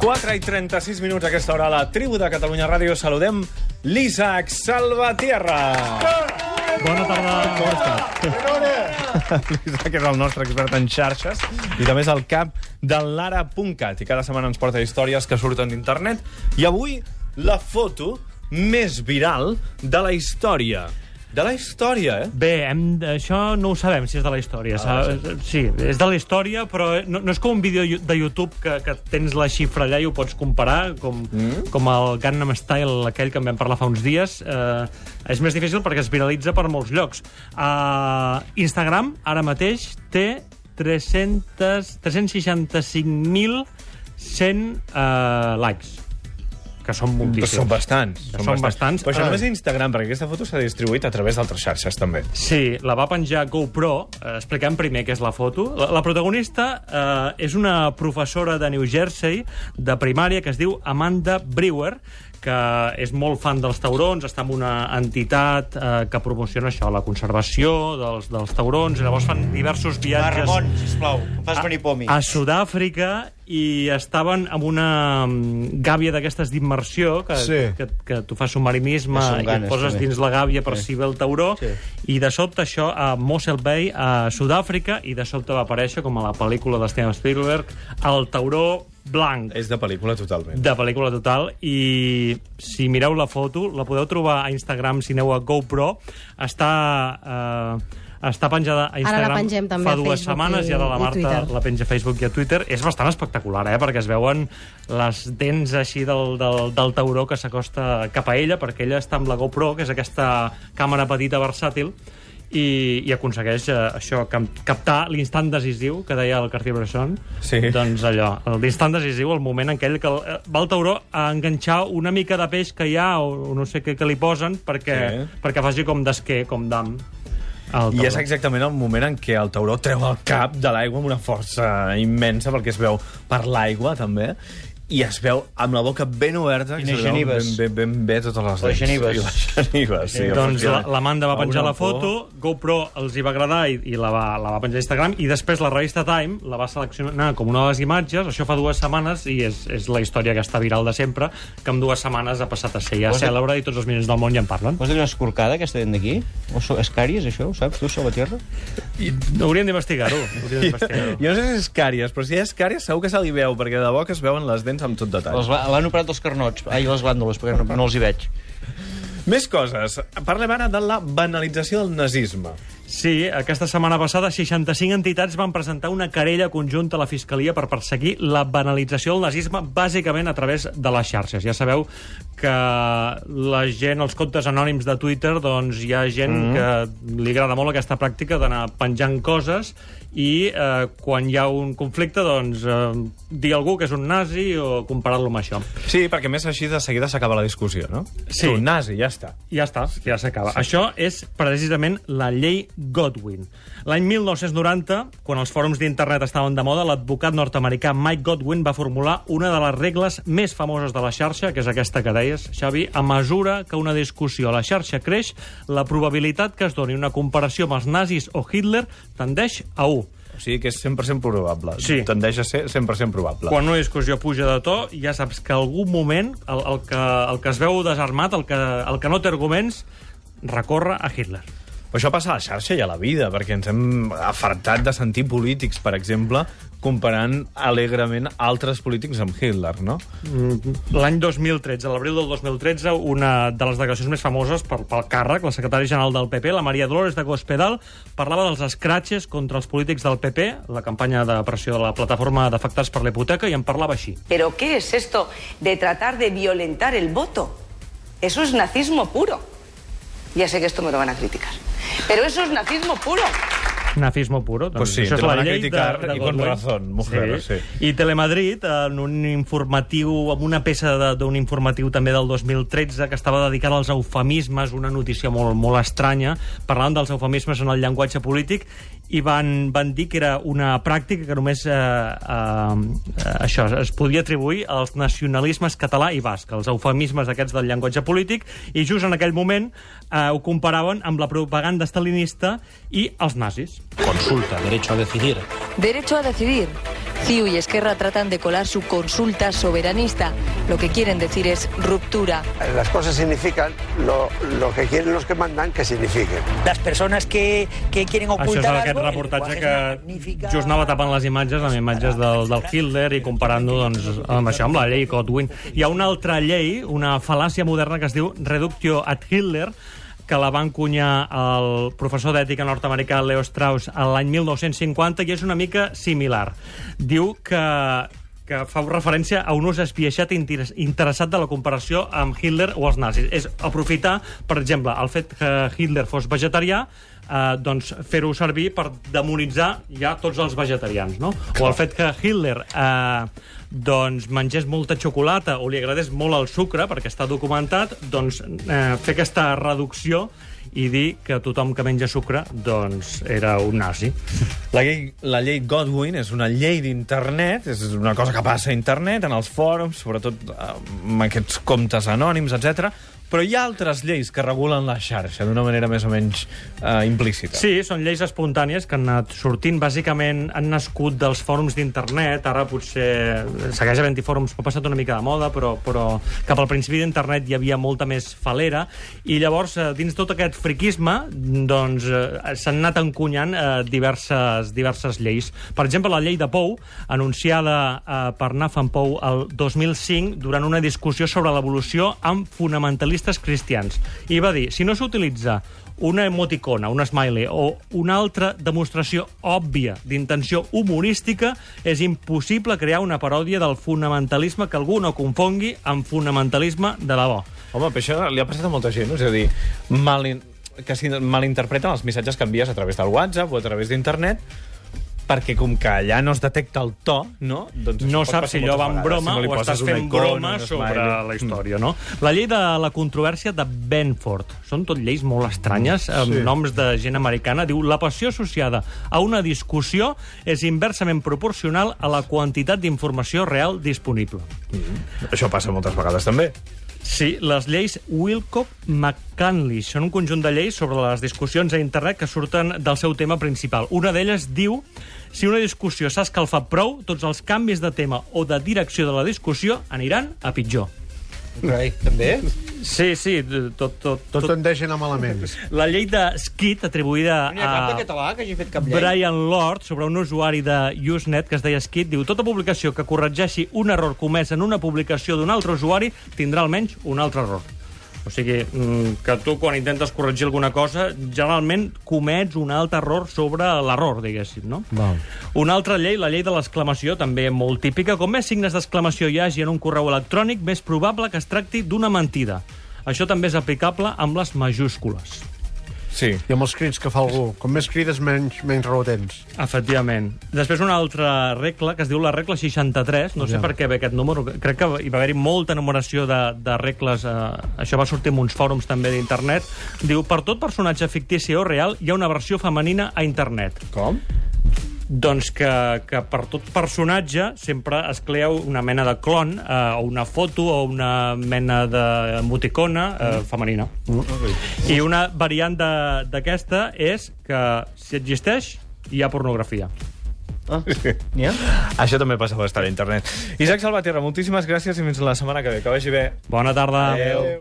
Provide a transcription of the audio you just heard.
4 i 36 minuts a aquesta hora a la tribu de Catalunya Ràdio. Saludem l'Isaac Salvatierra. Bona tarda. Com està? L'Isaac és el nostre expert en xarxes i també és el cap del Lara.cat i cada setmana ens porta històries que surten d'internet i avui la foto més viral de la història. De la història, eh? Bé, hem, això no ho sabem, si és de la història. Ah, Ah, sí, és de la història, però no, no és com un vídeo de YouTube que, que tens la xifra allà i ho pots comparar, com, mm. com el Gangnam Style, aquell que en vam parlar fa uns dies. Eh, és més difícil perquè es viralitza per molts llocs. Uh, Instagram, ara mateix, té 300 365.100 uh, likes que són moltíssims. són bastants. Que són bastants. Però això Ah. només a Instagram, perquè aquesta foto s'ha distribuït a través d'altres xarxes, també. Sí, la va penjar GoPro. Eh, expliquem primer què és la foto. La, la protagonista eh, és una professora de New Jersey de primària que es diu Amanda Brewer, que és molt fan dels taurons, està en una entitat eh, que promociona això, la conservació dels, dels taurons, i llavors fan diversos Va, viatges Ramon, sisplau, fas venir pomi. a Sud-àfrica i estaven amb una mm, gàbia d'aquestes d'immersió, que, Sí. que, que tu fas submarinisme i et poses també. dins la gàbia per si ve el tauró, Sí. i de sobte això a Mossel Bay, a Sud-àfrica, i de sobte va aparèixer, com a la pel·lícula de Steven Spielberg, el tauró blanc És de pel·lícula totalment. de pel·lícula total i si mireu la foto, la podeu trobar a Instagram si aneu a GoPro està eh, està penjada a Instagram la pengem també fa dues Facebook setmanes i- i ara la Marta la penja a Facebook i a Twitter és bastant espectacular, eh? perquè es veuen les dents així del, del, del tauró que s'acosta cap a ella perquè ella està amb la GoPro, que és aquesta càmera petita versàtil i, i aconsegueix eh, això, cap, captar l'instant decisiu que deia el Cartier-Bresson Sí. doncs allò, l'instant decisiu, el moment en què ell que el- eh, va el tauró a enganxar una mica de peix que hi ha, o, o no sé què que li posen, perquè, Sí. perquè faci com d'esquer, com d'am. Al I és exactament el moment en què el tauró treu el cap de l'aigua amb una força immensa, perquè es veu per l'aigua, també, i es veu amb la boca ben oberta, que I les genives. ben, ben, ben bé totes les Les dents. genives. I les genives, sí. doncs la- l'Amanda va A penjar la foto, GoPro els hi va agradar i, i la, va, la va penjar a Instagram, i després la revista Time la va seleccionar com una de les imatges, això fa dues setmanes, i és, és la història que està viral de sempre, que en dues setmanes ha passat a ser ja cèlebre i tots els milions del món ja en parlen. Vols dir una escorcada, aquesta dent d'aquí? O so, és càries, això? Ho saps, tu, Salvatierra? I hauríem d'investigar-ho. hauríem d'investigar-ho. Jo no sé si és càries, però si és càries segur que se li veu, perquè de debò que es veuen les dents amb tot detall. L'han operat els carnots. Ai, les glàndules, perquè no, no els hi veig. Més coses. Parlem ara de la banalització del nazisme. Sí, aquesta setmana passada 65 entitats van presentar una querella conjunta a la Fiscalia per perseguir la banalització del nazisme bàsicament a través de les xarxes. Ja sabeu que la gent, els comptes anònims de Twitter, doncs hi ha gent mm. que li agrada molt aquesta pràctica d'anar penjant coses i eh, quan hi ha un conflicte, doncs eh, dir algú que és un nazi o comparar-lo amb això. Sí, perquè més així de seguida s'acaba la discussió, no? Sí. Tu, nazi, ja està. Ja està, ja s'acaba. Sí. Això és precisament la llei Godwin. L'any 1990, quan els fòrums d'internet estaven de moda, l'advocat nord-americà Mike Godwin va formular una de les regles més famoses de la xarxa, que és aquesta que deies, Xavi, a mesura que una discussió a la xarxa creix, la probabilitat que es doni una comparació amb els nazis o Hitler tendeix a 1. O sigui que és 100% probable. Sí. Tendeix a ser 100% probable. Quan una discussió puja de to, ja saps que algun moment el, el, que, el que es veu desarmat, el que, el que no té arguments, recorre a Hitler. Però això passa a la xarxa i a la vida, perquè ens hem afartat de sentir polítics, per exemple, comparant alegrement altres polítics amb Hitler, no? L'any 2013, a l'abril del 2013, una de les declaracions més famoses per, pel càrrec, la secretària general del PP, la Maria Dolores de Cospedal, parlava dels escratxes contra els polítics del PP, la campanya de pressió de la plataforma d'afectats per la hipoteca, i en parlava així. ¿Pero qué es esto de tratar de violentar el voto? Eso es nazismo puro. Ya sé que esto me lo van a criticar. Pero eso es nazismo puro. Nazismo puro. Doncs Pues sí, això és la van llei criticar de, de y con razón, mujer, sí. I Telemadrid, en un informatiu, amb una peça d'un informatiu també del 2013 que estava dedicada als eufemismes, una notícia molt, molt estranya, parlant dels eufemismes en el llenguatge polític, i van, van dir que era una pràctica que només eh, eh, això es podia atribuir als nacionalismes català i basc, els eufemismes aquests del llenguatge polític, i just en aquell moment eh, ho comparaven amb la propaganda stalinista i els nazis. Consulta, derecho a decidir. Derecho a decidir. CiU y Esquerra tratan de colar su consulta soberanista. Lo que quieren decir es ruptura. Las cosas significan lo, lo que quieren los que mandan que signifiquen. Las personas que, que quieren Això és ocultar aquest algo, el reportatge que magnífica- just anava tapant les imatges amb imatges del, del Hitler i comparant-ho doncs, amb això, amb la llei Godwin. Hi ha una altra llei, una fal·làcia moderna que es diu Reductio ad Hitler, que la va encunyar el professor d'ètica nord-americà Leo Strauss l'any 1950 i és una mica similar. Diu que que fa referència a un ús interes- interessat de la comparació amb Hitler o els nazis. És aprofitar, per exemple, el fet que Hitler fos vegetarià, eh, doncs fer-ho servir per demonitzar ja tots els vegetarians, no? O el fet que Hitler eh, doncs mengés molta xocolata o li agradés molt el sucre, perquè està documentat, doncs eh, fer aquesta reducció i dir que tothom que menja sucre doncs era un nazi. La llei, la llei Godwin és una llei d'internet, és una cosa que passa a internet, en els fòrums, sobretot eh, amb aquests comptes anònims, etc. Però hi ha altres lleis que regulen la xarxa d'una manera més o menys eh, implícita. Sí, són lleis espontànies que han anat sortint. Bàsicament han nascut dels fòrums d'internet. Ara potser segueix havent-hi fòrums, però ha passat una mica de moda, però, però cap al principi d'internet hi havia molta més falera. I llavors, eh, dins tot aquest friquisme, doncs eh, s'han anat encunyant eh, diverses, diverses lleis. Per exemple, la llei de Pou, anunciada eh, per Nathan Pou el 2005 durant una discussió sobre l'evolució amb fonamentalistes cristians. I va dir, si no s'utilitza una emoticona, un smiley o una altra demostració òbvia d'intenció humorística, és impossible crear una paròdia del fonamentalisme que algú no confongui amb fonamentalisme de la bo. Home, però això li ha passat a molta gent, no? és a dir, mal, que si malinterpreten els missatges que envies a través del WhatsApp o a través d'internet, perquè com que allà no es detecta el to, no? Doncs no saps si allò va en broma Si no o estàs fent icona, broma sobre la història, no? La llei de la controvèrsia de Benford. Són tot lleis molt estranyes, amb Sí. noms de gent americana. Diu, la passió associada a una discussió és inversament proporcional a la quantitat d'informació real disponible. Això passa moltes vegades també. Sí, les lleis Wilcock-McCanley són un conjunt de lleis sobre les discussions a internet que surten del seu tema principal. Una d'elles diu si una discussió s'ha escalfat prou, tots els canvis de tema o de direcció de la discussió aniran a pitjor. Carai, també? Sí, sí, tot... tot, Tot tot. tendeix a anar malament. La llei de Skid, atribuïda No ha cap a... de català que hagi fet cap llei? Brian Lord, sobre un usuari de Usenet que es deia Skid, diu tota publicació que corregeixi un error comès en una publicació d'un altre usuari tindrà almenys un altre error. O sigui, mm, que tu quan intentes corregir alguna cosa, generalment comets un altre error sobre l'error, diguéssim, no? Val. Una altra llei, la llei de l'exclamació, també molt típica. Com més signes d'exclamació hi hagi en un correu electrònic, més probable que es tracti d'una mentida. Això també és aplicable amb les majúscules. Sí. I amb els crits que fa algú. Com més crides, menys, menys raó tens. Efectivament. Després una altra regla, que es diu la regla 63, no sé Ja. per què ve aquest número, crec que hi va haver-hi molta enumeració de, de regles, eh, això va sortir en uns fòrums també d'internet, diu, per tot personatge fictici o real hi ha una versió femenina a internet. Com? Doncs que, que per tot personatge sempre es crea una mena de clon, eh, o una foto, o una mena d'emoticona eh, femenina. I una variant de- d'aquesta és que, si existeix, hi ha pornografia. Ah, ha? Això també passa bastant a internet. Isaac Salvatierra, moltíssimes gràcies i fins la setmana que ve. Que vagi bé. Bona tarda. Adéu.